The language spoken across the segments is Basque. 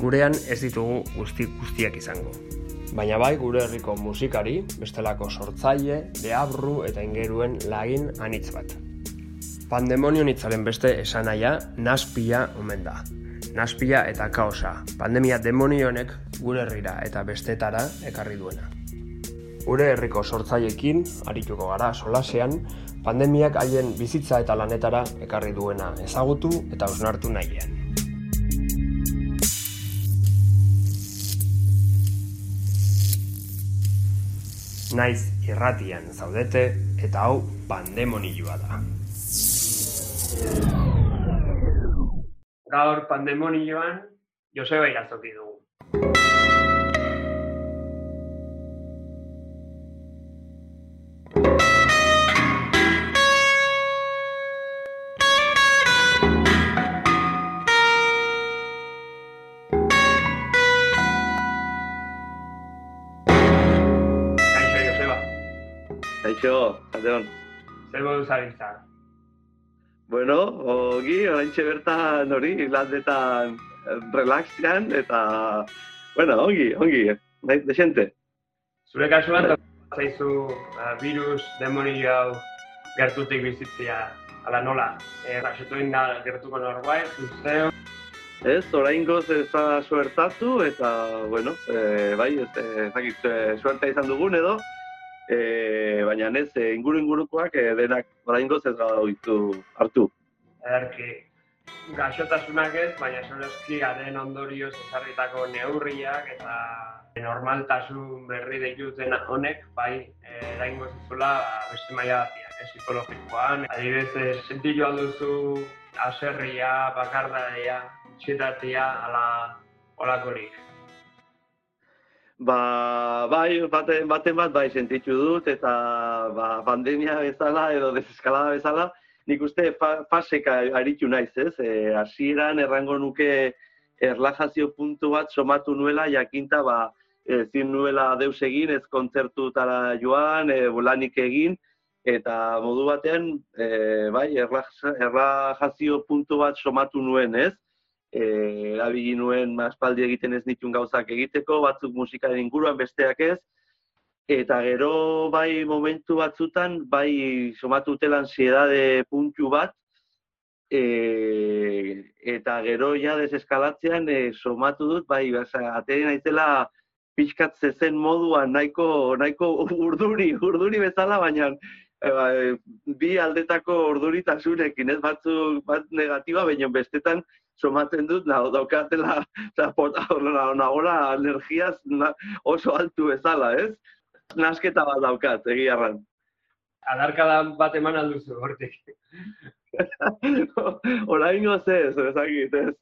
Gurean ez ditugu guzti guztiak izango baina bai gure herriko musikari, bestelako sortzaile, deabru eta ingeruen lagin anitz bat. Pandemonio nitzaren beste esanaia, naspia omen da. Naspia eta kaosa, pandemia demonionek gure herrira eta bestetara ekarri duena. Gure herriko sortzailekin, arituko gara solasean, pandemiak haien bizitza eta lanetara ekarri duena ezagutu eta osnartu nahian. Naiz irratian zaudete eta hau pandemonioa da. Gaur pandemonioan Joseba irazoki dugu. Kaixo, Aldeon. Zer modu zabiltza? Bueno, ogi, oraintxe bertan hori, landetan relaxian, eta, bueno, ongi, ongi, nahi, desente. Zure kasuan, zaizu uh, virus, demonio hau gertutik bizitzia, ala nola? E, Raxetu inda gertuko norbait, zuzeo? Ez, orain goz ez da suertatu, eta, bueno, e, bai, ez, ez, ez, suerta izan dugun edo, e, baina ez, e, inguru ingurukoak e, denak oraingoz ez gara hartu. Erki, gaxotasunak ez, baina eski garen ondorioz ezarritako neurriak eta normaltasun berri dituten honek, bai, eraingo zizula ba, beste maila batiak, eh, psikologikoan. Adibidez, sentitu alduzu aserria, bakardaia, txetatia, ala olakorik. Ba, bai, baten, baten bat bai sentitu dut eta ba, pandemia bezala edo deseskalada bezala, nik uste fa, faseka aritu naiz, ez? E, hasieran errango nuke erlajazio puntu bat somatu nuela jakinta ba ezin nuela deus egin, ez kontzertutara joan, e, bolanik egin eta modu batean e, bai, erlajazio puntu bat somatu nuen, ez? Eh erabili nuen aspaldi egiten ez nituen gauzak egiteko, batzuk musikaren inguruan besteak ez. Eta gero bai momentu batzutan bai somatu utela ansiedade puntu bat e, eta gero ja deseskalatzean e, somatu dut bai ateri naizela pixkat zezen moduan nahiko nahiko urduri urduri bezala baina e, ba, bi aldetako urduritasunekin ez batzu bat negatiba baina bestetan somatzen dut, na, daukatela, nagola energiaz oso altu bezala, ez? Nasketa bat daukat, egiarran. Adarkada bat eman alduzu, hortik. Orain goze, ez, ezagit, ez.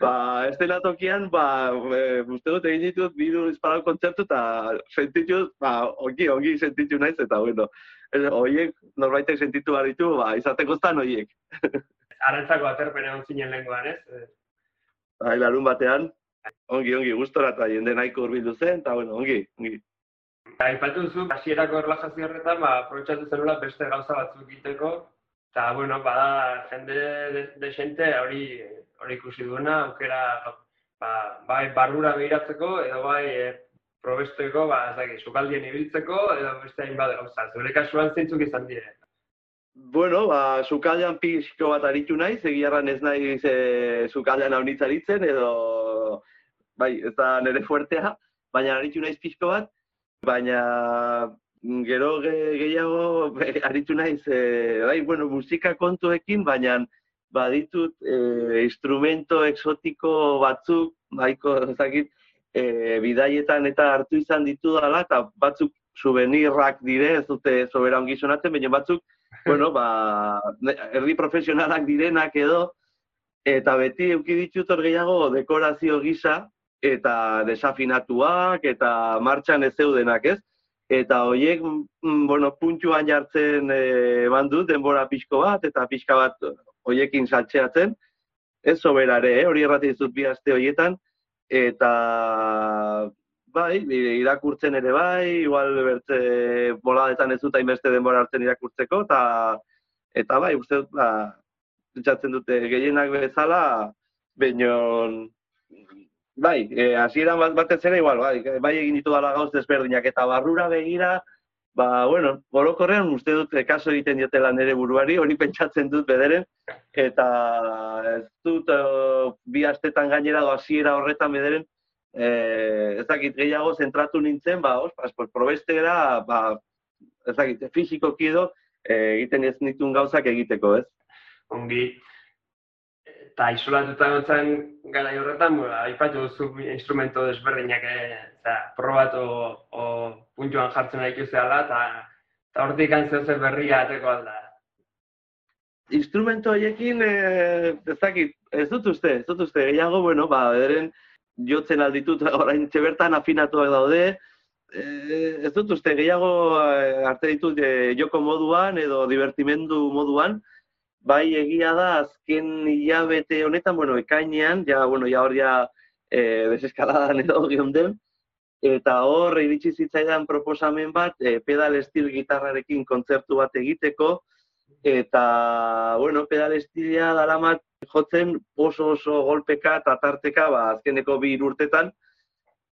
Ba, estena tokian, ba, e, uste dut egin ditut, bidu izpalau kontzertu, eta sentitu, ba, ongi, ongi sentitu naiz, eta, bueno, oiek, norbaitek sentitu baritu, ba, izateko zan oiek. arantzako aterpen egon zinen lenguan, ez? Bai, larun batean, ongi, ongi, gustora eta jende nahiko urbildu zen, eta bueno, ongi, ongi. Aipatu zu, hasierako erlazazio horretan, ba, aprobetsatu zenula beste gauza batzuk egiteko, eta, bueno, bada, jende desente hori hori ikusi duena, aukera, ba, bai, barrura behiratzeko, edo bai, e, probesteko, ba, ez dakit, sukaldien ibiltzeko, edo beste hainbat gauza. Zure kasuan zeintzuk izan dire? Bueno, ba, sukaldean pixko bat aritu naiz, egiarran ez nahi ze sukaldean hau aritzen, edo, bai, ez da nire fuertea, baina aritu naiz pixko bat, baina gero ge, gehiago aritu naiz, e, bai, bueno, musika kontuekin, baina baditut e, instrumento exotiko batzuk, baiko, ezakit, e, bidaietan eta hartu izan ditu dela, eta batzuk souvenirrak dire, ez dute sobera ongi sonatzen, baina batzuk bueno, ba, erdi profesionalak direnak edo, eta beti euki ditut hor gehiago dekorazio gisa, eta desafinatuak, eta martxan ez zeudenak, ez? Eta horiek, mm, bueno, puntuan jartzen e, bandu, denbora pixko bat, eta pixka bat hoiekin saltxeatzen, ez soberare, eh? hori errati dizut bi aste horietan, eta bai, irakurtzen ere bai, igual bertze boladetan ez dut hainbeste denbora hartzen irakurtzeko, eta eta bai, uste dut, ba, pentsatzen dute gehienak bezala, baino bai, e, hasieran bat batez ere igual, bai, bai egin ditu dala gauz desberdinak eta barrura begira, ba, bueno, orokorrean uste dut e, kaso egiten diotela nere buruari, hori pentsatzen dut bederen, eta ez dut uh, bi astetan gainera hasiera horretan bederen, eh, ez dakit gehiago zentratu nintzen, ba, os, pas, pues, probestera, ba, ez dakit, fizikoki edo, eh, egiten ez nituen gauzak egiteko, ez? Ongi, eta isolatuta gontzen gara horretan, aipatu duzu instrumento desberdinak, eta probatu o, puntuan jartzen nahi zehala, eta eta hortik antzio berria ateko alda. Instrumento horiekin, eh, ez dakit, ez dut uste, ez dut uste, gehiago, bueno, ba, ederen, jotzen alditut, orain txebertan afinatuak daude, eh, ez dut uste, gehiago eh, arte ditut eh, joko moduan edo divertimendu moduan, bai egia da azken hilabete honetan, bueno, ekainean, ja, bueno, ja hor ja e, deseskaladan edo geunden, eta hor iritsi zitzaidan proposamen bat, e, pedal estil gitarrarekin kontzertu bat egiteko, eta, bueno, pedal estilia dalamat jotzen oso oso golpeka eta tarteka, ba, azkeneko bi urtetan,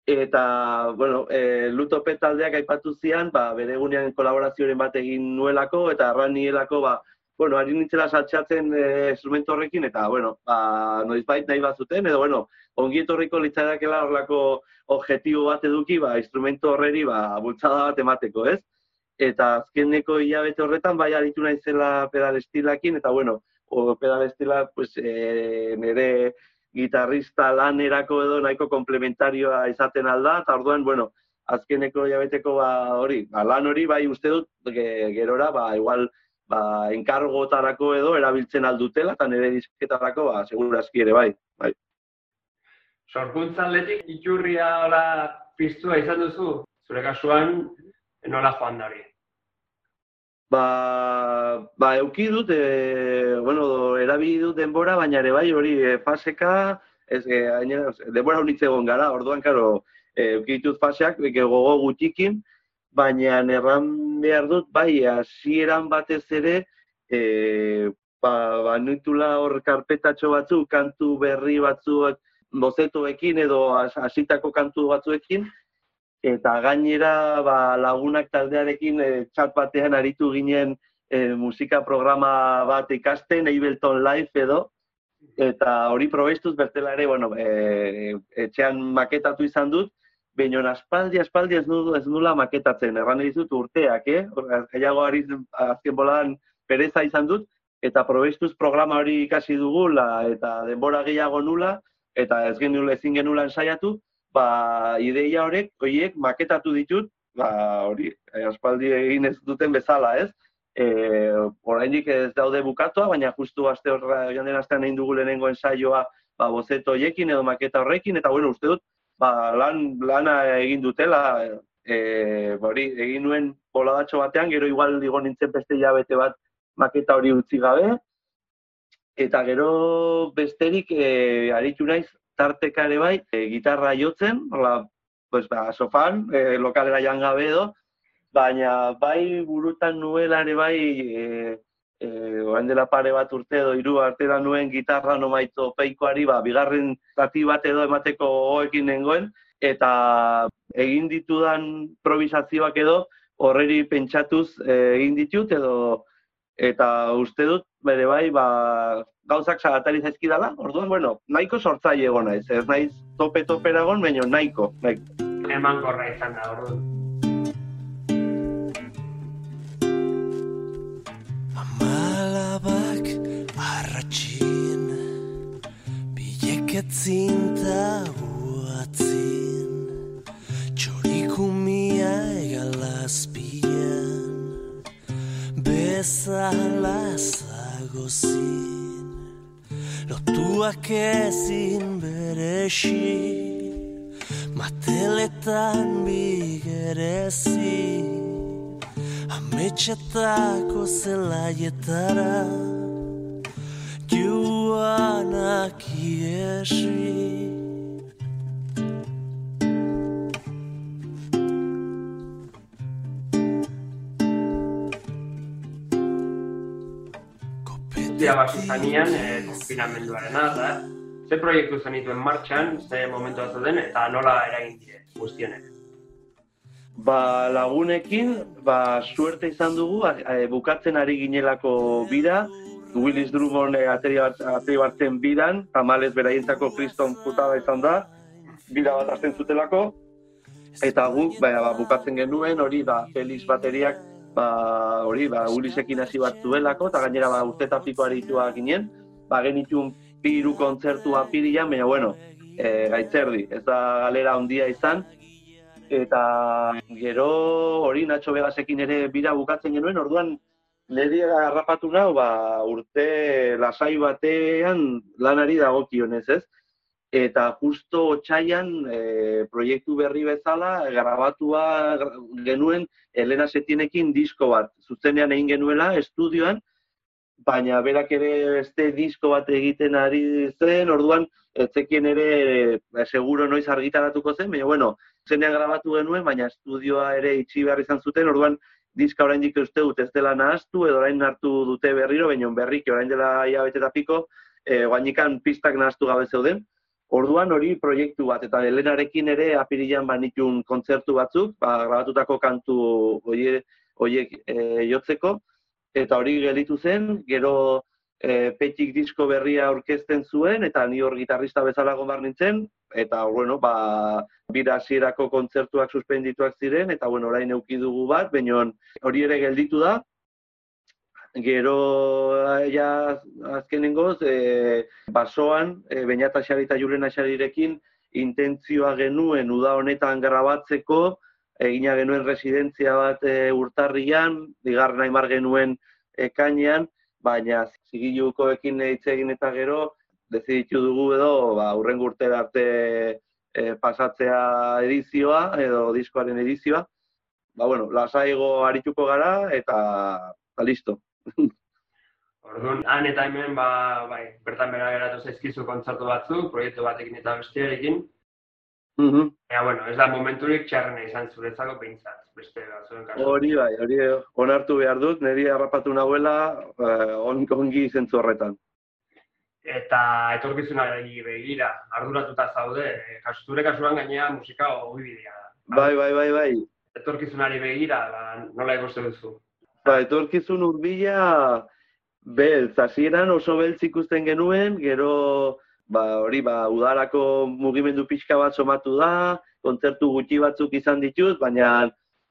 eta, bueno, e, lutope taldeak aipatu zian, ba, bere egunean kolaborazioaren bat egin nuelako, eta arranielako, ba, bueno, ari nintzela saltxatzen e, instrumento horrekin, eta, bueno, ba, noiz bait nahi bat zuten, edo, bueno, ongi etorriko litzaidakela horrelako objektibo bat eduki, ba, instrumento horreri, ba, bultzada bat emateko, ez? Eta azkeneko hilabete horretan, bai aritu naizela pedal estilakin, eta, bueno, o, pedal estila, pues, e, nire gitarrista lanerako edo nahiko komplementarioa izaten alda, eta orduan, bueno, azkeneko hilabeteko ba, hori, ba, lan hori, bai uste dut, gerora, ba, igual, ba, enkargotarako edo erabiltzen aldutela, eta nire disketarako, ba, segurazki ere bai. bai. Sorkuntzan letik iturria hola piztua izan duzu, zure kasuan, nola joan da hori? Ba, ba euki dut, e, bueno, erabili dut denbora, baina ere bai hori e, faseka, ez, e, denbora honitze egon gara, orduan, karo, e, euki ditut faseak, gogo gutikin, baina erran behar dut, bai, hasieran batez ere, e, ba, ba nitula hor karpetatxo batzu, kantu berri batzuek, bozetoekin edo hasitako kantu batzuekin, eta gainera ba, lagunak taldearekin e, txat batean aritu ginen e, musika programa bat ikasten, Ableton Live edo, eta hori probestuz bertela ere, bueno, e, etxean maketatu izan dut, Baina aspaldi, aspaldi ez, nula, ez nula maketatzen, erran dizut urteak, eh? Gaiago ari azken bolan pereza izan dut, eta probestuz programa hori ikasi dugula, eta denbora gehiago nula, eta ez genula ezin genula ensaiatu, ba, ideia horrek, horiek maketatu ditut, ba, hori, aspaldi egin ez duten bezala, ez? E, oraindik ez daude bukatua, baina justu aste horra, joan den astean egin dugu lehenengo ensaioa, ba, bozeto horiekin edo maketa horrekin, eta bueno, uste dut, ba, lan, lana egin dutela, e, bori, egin nuen boladatxo batean, gero igual digo nintzen beste jabete bat maketa hori utzi gabe, eta gero besterik e, aritu naiz tarteka ere bai, e, gitarra jotzen, hola, pues, ba, sofan, e, lokalera joan gabe edo, baina bai burutan nuela ere bai, e, e, orain dela pare bat urte edo hiru artera nuen gitarra no maito peikoari, ba, bigarren zati bat edo emateko gogoekin nengoen, eta egin ditudan improvisazioak edo horreri pentsatuz e, egin ditut edo eta uste dut bere bai ba, gauzak zagatari zaizkidala, orduan, bueno, nahiko sortzaile egon naiz, ez naiz tope-topera egon, baina nahiko, nahiko. Eman korra izan da, orduan. etzin ta huatzin Txorikumia egalazpian Bezala zagozin Lotuak ezin beresi Mateletan bigerezi Ametxetako zelaietara Joanak iesi Dira basi zanean, e, konfinamenduarena, da. Ze proiektu zenituen martxan, ze momentu bat den, eta nola eragin dire, guztionek. Ba, lagunekin, ba, suerte izan dugu, a- bukatzen ari ginelako bira, Willis Drummond e, ateri, batzen bidan, tamalez beraientzako kriston putada izan da, bira bat azten zutelako, eta guk ba, ba, bukatzen genuen, hori ba, Felix bateriak, ba, hori, ba, Willisekin hasi bat zuelako, eta gainera ba, urte eta piko aritua ginen, ba, genitun bi hiru kontzertu apirian, baina bueno, e, gaitzerdi, ez da galera handia izan, eta gero hori Nacho Vegasekin ere bira bukatzen genuen, orduan niri harrapatu nau, ba, urte lasai batean lanari dagokionez, ez? Eta justo otxaian e, proiektu berri bezala grabatua gra- genuen Elena Setienekin disko bat. Zuzenean egin genuela estudioan, baina berak ere beste disko bat egiten ari zen, orduan ez zekien ere eh, seguro noiz argitaratuko zen, baina bueno, zenean grabatu genuen, baina estudioa ere itxi behar izan zuten, orduan diska oraindik uste dut ez dela nahaztu, edo orain hartu dute berriro, baina berriki orain dela hilabete eta piko, e, guainikan pistak nahaztu gabe zeuden. Orduan hori proiektu bat, eta Helenarekin ere apirilan banitun kontzertu batzuk, ba, grabatutako kantu hoie, hoiek e, jotzeko, eta hori gelditu zen, gero e, petik disko berria aurkezten zuen, eta ni hor gitarrista bezala behar nintzen, eta bueno, ba, bira hasierako kontzertuak suspendituak ziren, eta bueno, orain euki dugu bat, baina hori ere gelditu da. Gero ja azkenengoz, e, basoan, e, Beñata Xari eta Julen Xarirekin intentzioa genuen uda honetan grabatzeko, egina genuen residentzia bat e, urtarrian, bigarren aimar genuen ekainean, baina zigilukoekin hitz egin eta gero, deziditu dugu edo, ba, urrengo urtera arte e, pasatzea edizioa, edo diskoaren edizioa. Ba, bueno, lasaigo arituko gara, eta, eta listo. Orduan, han eta hemen, ba, bai, bertan bera geratu zaizkizu kontzertu batzuk, proiektu batekin eta bestearekin. Mhm. Ea, bueno, ez da momenturik txarrena izan zuretzako behintzat, beste batzuen kasu. Hori bai, hori onartu behar dut, niri harrapatu nahuela eh, on, ongi zentzu horretan. Eta etorkizunari begira, arduratuta zaude, eh, kasu zure kasuan gainea musika da. Bai, bai, bai, bai. Etorkizunari begira, ba, nola ikusten duzu? Ba, etorkizun urbila beltz, hasieran oso beltz ikusten genuen, gero ba, hori ba, udarako mugimendu pixka bat somatu da, kontzertu gutxi batzuk izan ditut, baina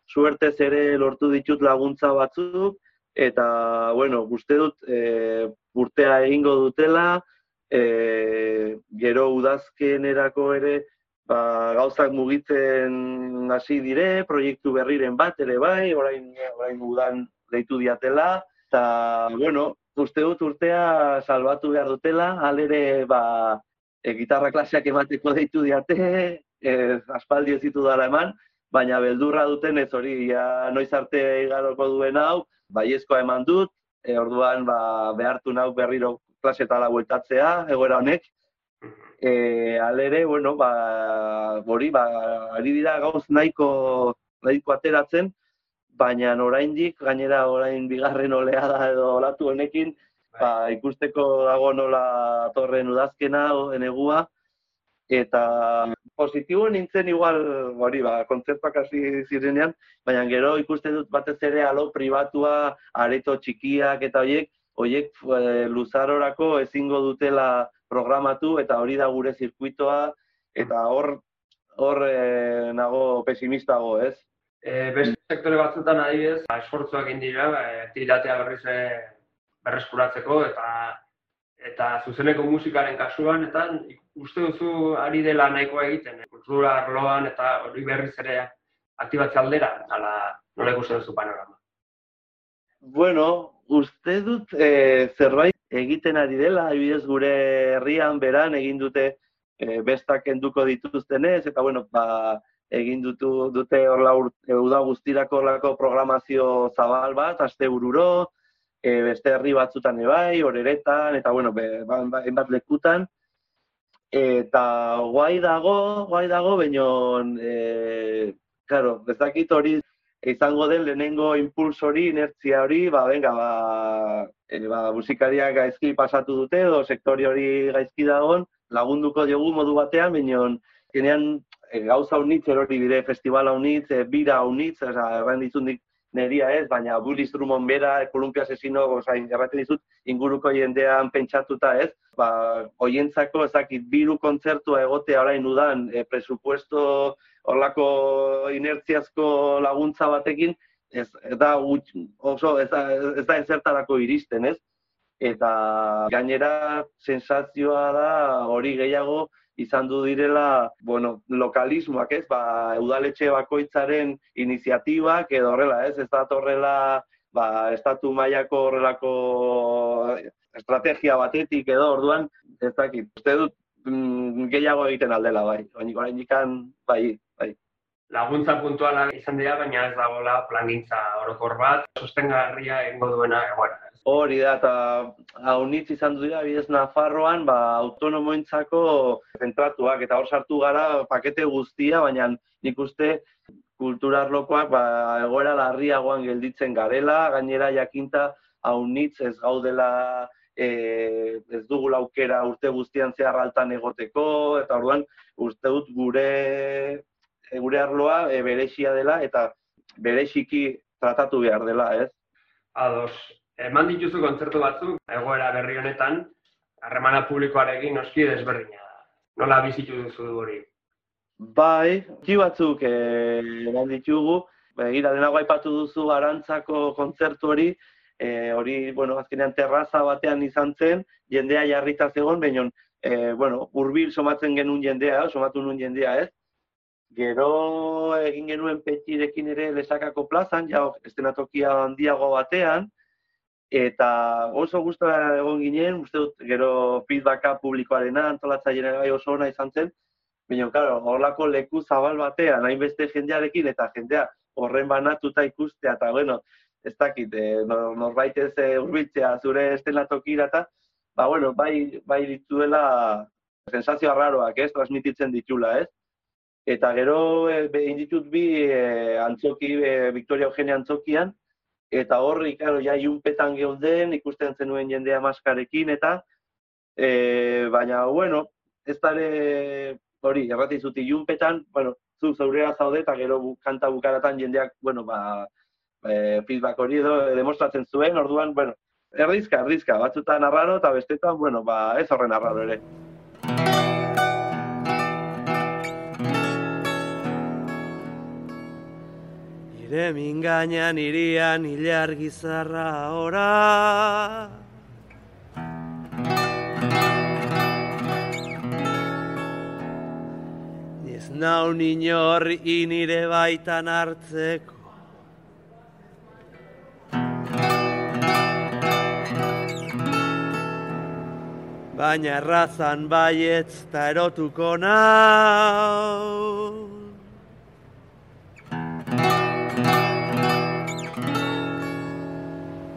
suertez ere lortu ditut laguntza batzuk, eta, bueno, uste dut e, urtea egingo dutela, e, gero udazkenerako ere ba, gauzak mugitzen hasi dire, proiektu berriren bat ere bai, orain, orain udan deitu diatela, eta, bueno, uste dut urtea salbatu behar dutela, alere, ba, e, gitarra klaseak emateko deitu diate, ez, aspaldi ez ditu dara eman, baina beldurra duten ez hori, ja, noiz arte igaroko duen hau, baiezkoa eman dut, e, orduan ba, behartu nau berriro klasetara bueltatzea, egoera honek, e, alere, bueno, ba, hori, ba, ari dira gauz nahiko, nahiko ateratzen, baina oraindik gainera orain bigarren oleada edo olatu honekin, ba, ikusteko dago nola torren udazkena, enegua, eta positibo nintzen igual, hori, ba, kontzertuak hasi zirenean, baina gero ikusten dut batez ere alo pribatua, areto txikiak eta hoiek, hoiek e, luzarorako ezingo dutela programatu eta hori da gure zirkuitoa. Eta hor hor e, nago pesimistago, ez? E, beste sektore batzutan adibidez, ba, esfortzuak egin dira, aktibitatea berriz e, berreskuratzeko eta eta zuzeneko musikaren kasuan eta uste duzu ari dela nahikoa egiten, e, kultura arloan eta hori berriz ere aktibatzea aldera, ala nola ikusten duzu panorama. Bueno, uste dut e, zerbait egiten ari dela, adibidez gure herrian beran egin dute e, bestak enduko dituztenez, eta bueno, ba, egin dutu, dute horla uda guztirako horlako programazio zabal bat, aste bururo, e, beste herri batzutan ebai, horeretan, eta bueno, be, ba, ba, enbat lekutan, eta guai dago, guai dago, baino, e, claro, bezakit hori izango den lehenengo impuls hori, inertzia hori, ba, venga, ba, e, ba, musikariak gaizki pasatu dute, edo sektori hori gaizki dagoen, lagunduko diogu modu batean, baino, genean e, gauza unitz, erori dire festivala unitz, e, bira unitz, oza, erran ditut neria ez, baina Bullis Drummond bera, Kolumpia Asesino, oza, erraten dizut, inguruko jendean pentsatuta ez, ba, oientzako, ezakit, biru kontzertua egotea orain udan, e, presupuesto horlako inertziazko laguntza batekin, ez, da, oso, ez ez da ezertarako iristen, ez? Eta gainera, sensazioa da hori gehiago, izan du direla, bueno, lokalismoak, ez, ba, udaletxe bakoitzaren iniziatibak edo horrela, ez, ez da horrela, ba, estatu mailako horrelako estrategia batetik edo orduan, ez dakit, uste dut mm, gehiago egiten aldela, bai, baina orain bai, bai. Laguntza puntuala izan dira, baina ez dagoela plangintza orokor bat, sostengarria egingo duena egoera. Hori da, eta haunitz izan dira, bidez Nafarroan, ba, autonomoentzako zentratuak, eta hor sartu gara pakete guztia, baina nik uste kulturarlokoak ba, egoera larriagoan gelditzen garela, gainera jakinta haunitz ez gaudela e, ez dugu laukera urte guztian zehar altan egoteko, eta orduan uste dut gure, gure arloa e, berexia dela, eta berexiki tratatu behar dela, ez? Ados, eman dituzu kontzertu batzuk, egoera berri honetan, harremana publikoarekin noski desberdina. Nola bizitu duzu hori? Bai, ki batzuk eh, eman ditugu, begira denago aipatu duzu arantzako kontzertu hori, eh, hori, bueno, azkenean terraza batean izan zen, jendea jarrita zegoen, baina, eh, bueno, urbil somatzen genuen jendea, somatu nuen jendea, ez? Gero egin genuen petxirekin ere lesakako plazan, ja, estenatokia handiago batean, eta oso gustora egon ginen, uste dut gero feedbacka publikoarena, antolatzailean gai oso ona izan zen, baina, claro, horlako leku zabal batean, hainbeste jendearekin, eta jendea horren banatuta ikustea, eta bueno, ez dakit, e, norbait ez e, urbiltzea zure estenatokira, eta, ba, bueno, bai, bai dituela sensazioa raroak, ez, transmititzen ditula, ez? Eta gero, e, behin ditut bi e, antzoki, e, Victoria Eugenia antzokian, eta horri, karo, ja, iunpetan geunden, ikusten zenuen jendea maskarekin, eta, e, baina, bueno, ez dara, hori, errati zuti, iunpetan, bueno, zu zaurea zaude, eta gero kanta bukaratan jendeak, bueno, ba, e, feedback hori edo, demostratzen zuen, orduan, bueno, erdizka, erdizka, batzutan arraro, eta bestetan, bueno, ba, ez horren arraro ere. Nire mingainan irian hilar gizarra ora. Ez nau ninor inire baitan hartzeko. Baina errazan baietz ta erotuko nau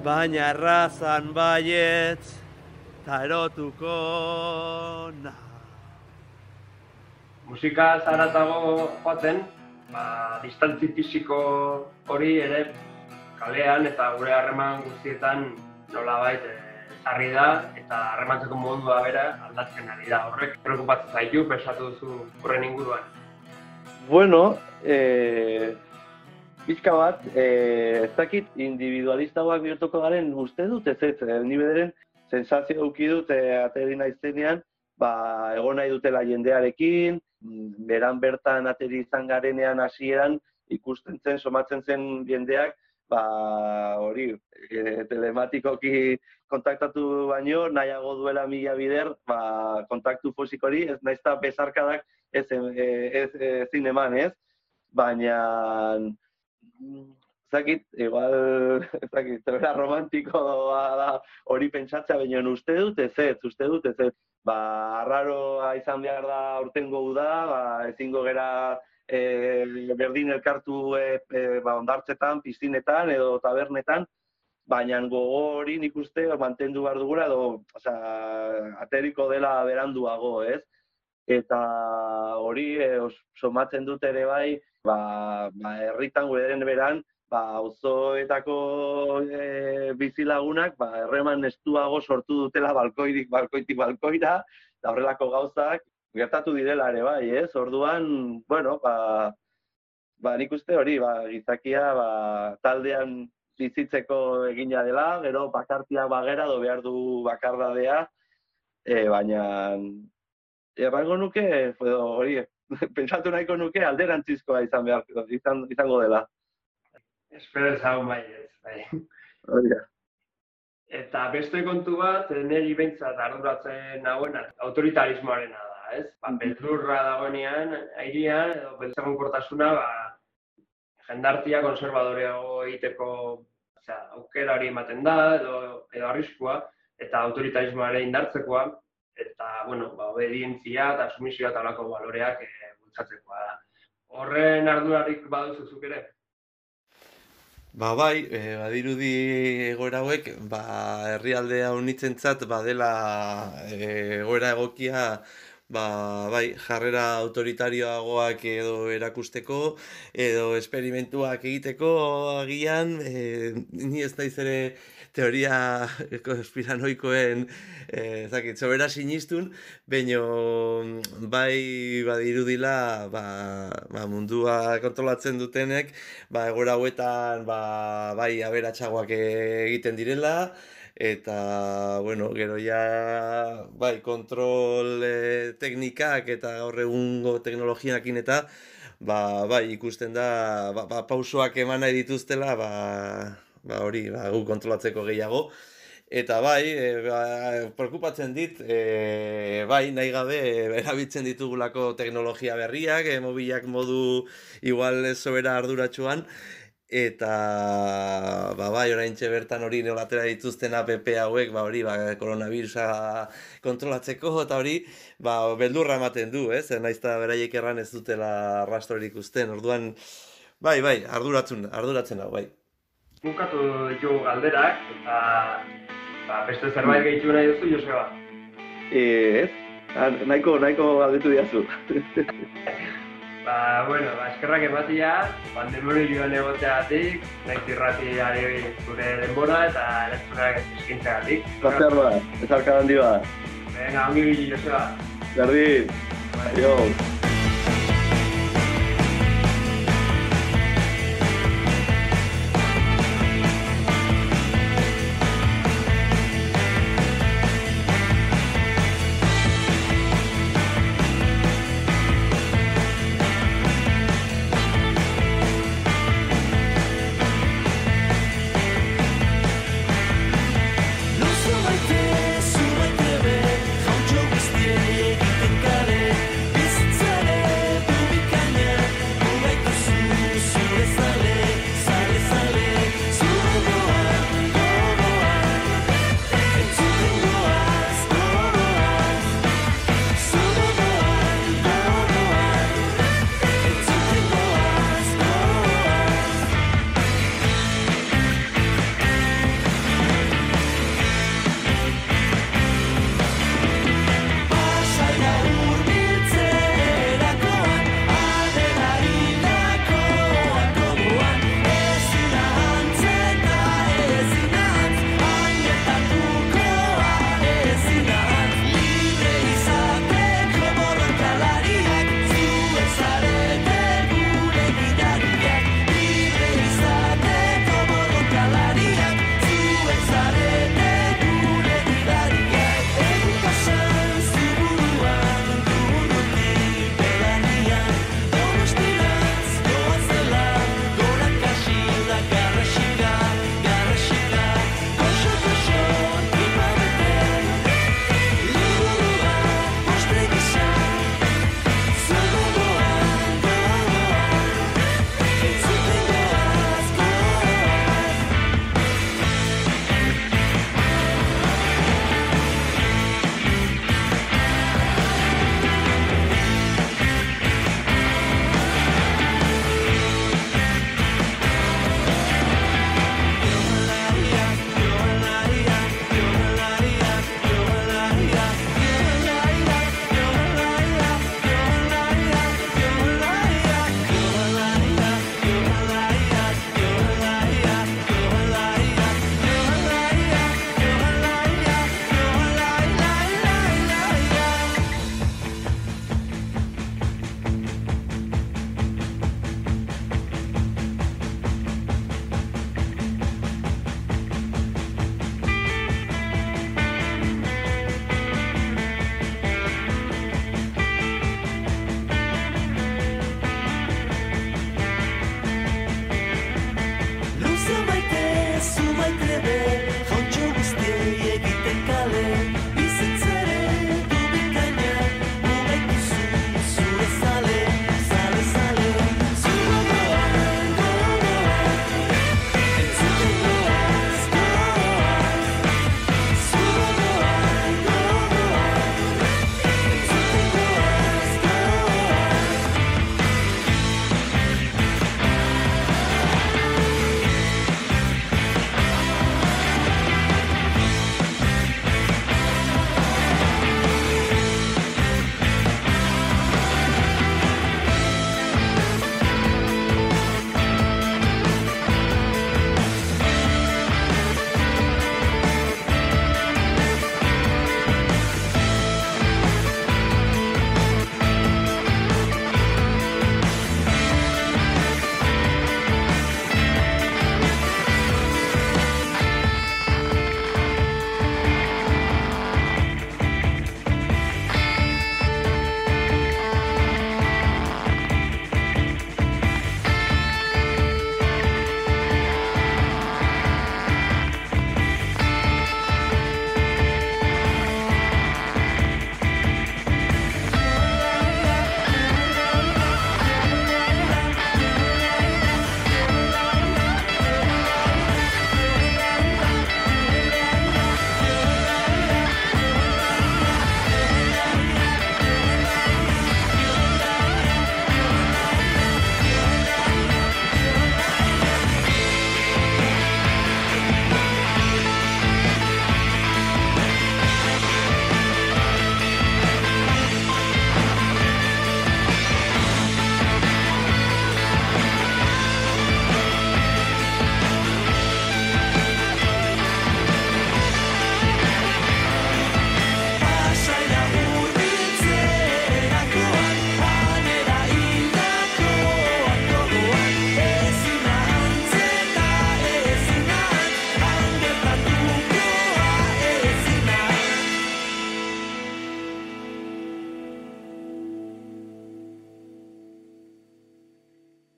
baina errazan baietz ta erotuko na. Musika zaratago joaten, ba, distantzi fisiko hori ere kalean eta gure harreman guztietan nola bait zarri da eta harremantzeko modua bera aldatzen ari da. Horrek preocupatzen zaitu, pesatu duzu horren inguruan. Bueno, eh, Bizka bat, eh, ez dakit individualista guak bihurtuko garen uste dut, ez ez, eh, ni bederen sensazio duki dut eh, ateri naizenean, ba, egon nahi dutela jendearekin, beran bertan ateri izan garenean hasieran ikusten zen, somatzen zen jendeak, ba, hori, e, telematikoki kontaktatu baino, nahiago duela mila bider, ba, kontaktu fosik hori, ez naizta bezarkadak ez, ez, ez, ez, ez, baina zakit, igual, zakit, zebera romantikoa da hori pentsatzea, baina uste dut ez ez, uste dut ez ez. Ba, arraroa izan behar da urtengo uda, ba, ezingo gera e, berdin elkartu e, e, ba, ondartzetan, piztinetan edo tabernetan, baina gogo hori nik uste mantendu behar dugula edo, oza, ateriko dela beranduago, ez? Eta hori, e, somatzen dut ere bai, ba, ba herritan gure beran, ba, auzoetako e, bizilagunak ba, erreman estuago sortu dutela balkoidik, balkoitik, balkoira, eta horrelako gauzak gertatu direla ere bai, ez? Orduan, bueno, ba, ba nik uste hori, ba, gizakia ba, taldean bizitzeko egina dela, gero bakartia bagera, do behar du bakardadea, e, baina errango nuke, hori, pentsatu nahiko nuke alderantzizkoa izan behar, izan, izango dela. Espero ezagun bai ez, bai. Eta beste kontu bat, niri behintzat arduratzen nagoen autoritarismoarena da, ez? Ba, mm-hmm. beldurra dagoenean, airian, edo beltzagun kortasuna, ba, jendartia konservadoreago egiteko aukera hori ematen da, edo, edo arriskua, eta autoritarismoare indartzekoa, eta, bueno, ba, obedientzia eta sumisioa eta olako baloreak e, bultzatzekoa da. Horren ardurarik baduzuzuk ere? Ba bai, e, badirudi egoera hauek, ba herrialdea unitzentzat badela egoera egokia ba, bai, jarrera autoritarioagoak edo erakusteko edo esperimentuak egiteko agian, e, ni ez naiz ere teoria konspiranoikoen eh zakit sobera sinistun baino bai badirudila ba, ba mundua kontrolatzen dutenek ba egora hauetan ba bai aberatsagoak egiten direla eta bueno gero ja bai kontrol e, teknikak eta gaur egungo teknologiaekin eta ba, bai ikusten da ba, ba, pausoak eman nahi dituztela ba, ba hori, ba, gu kontrolatzeko gehiago. Eta bai, e, ba, preocupatzen dit, e, bai, nahi gabe, erabiltzen ditugulako teknologia berriak, e, mobilak modu igual sobera arduratsuan, eta ba, bai, orain bertan hori neolatera dituzten APP hauek, ba, hori, ba, koronavirusa kontrolatzeko, eta hori, ba, beldurra ematen du, ez? Naiz eta beraiek erran ez dutela rastrorik usten, orduan, bai, bai, arduratzen, arduratzen hau, bai bukatu ditu galderak, eta ba, beste zerbait gehitu nahi duzu, Joseba? Ez, nahiko, nahiko galdetu diazu. ba, bueno, ba, eskerrak ematia, pandemori joan egoteatik, nahi zirrati ari zure denbora eta eletzunak eskintzeagatik. Placer ba, ez alkadan diba. Venga, ongi Joseba. Berdin, adiós.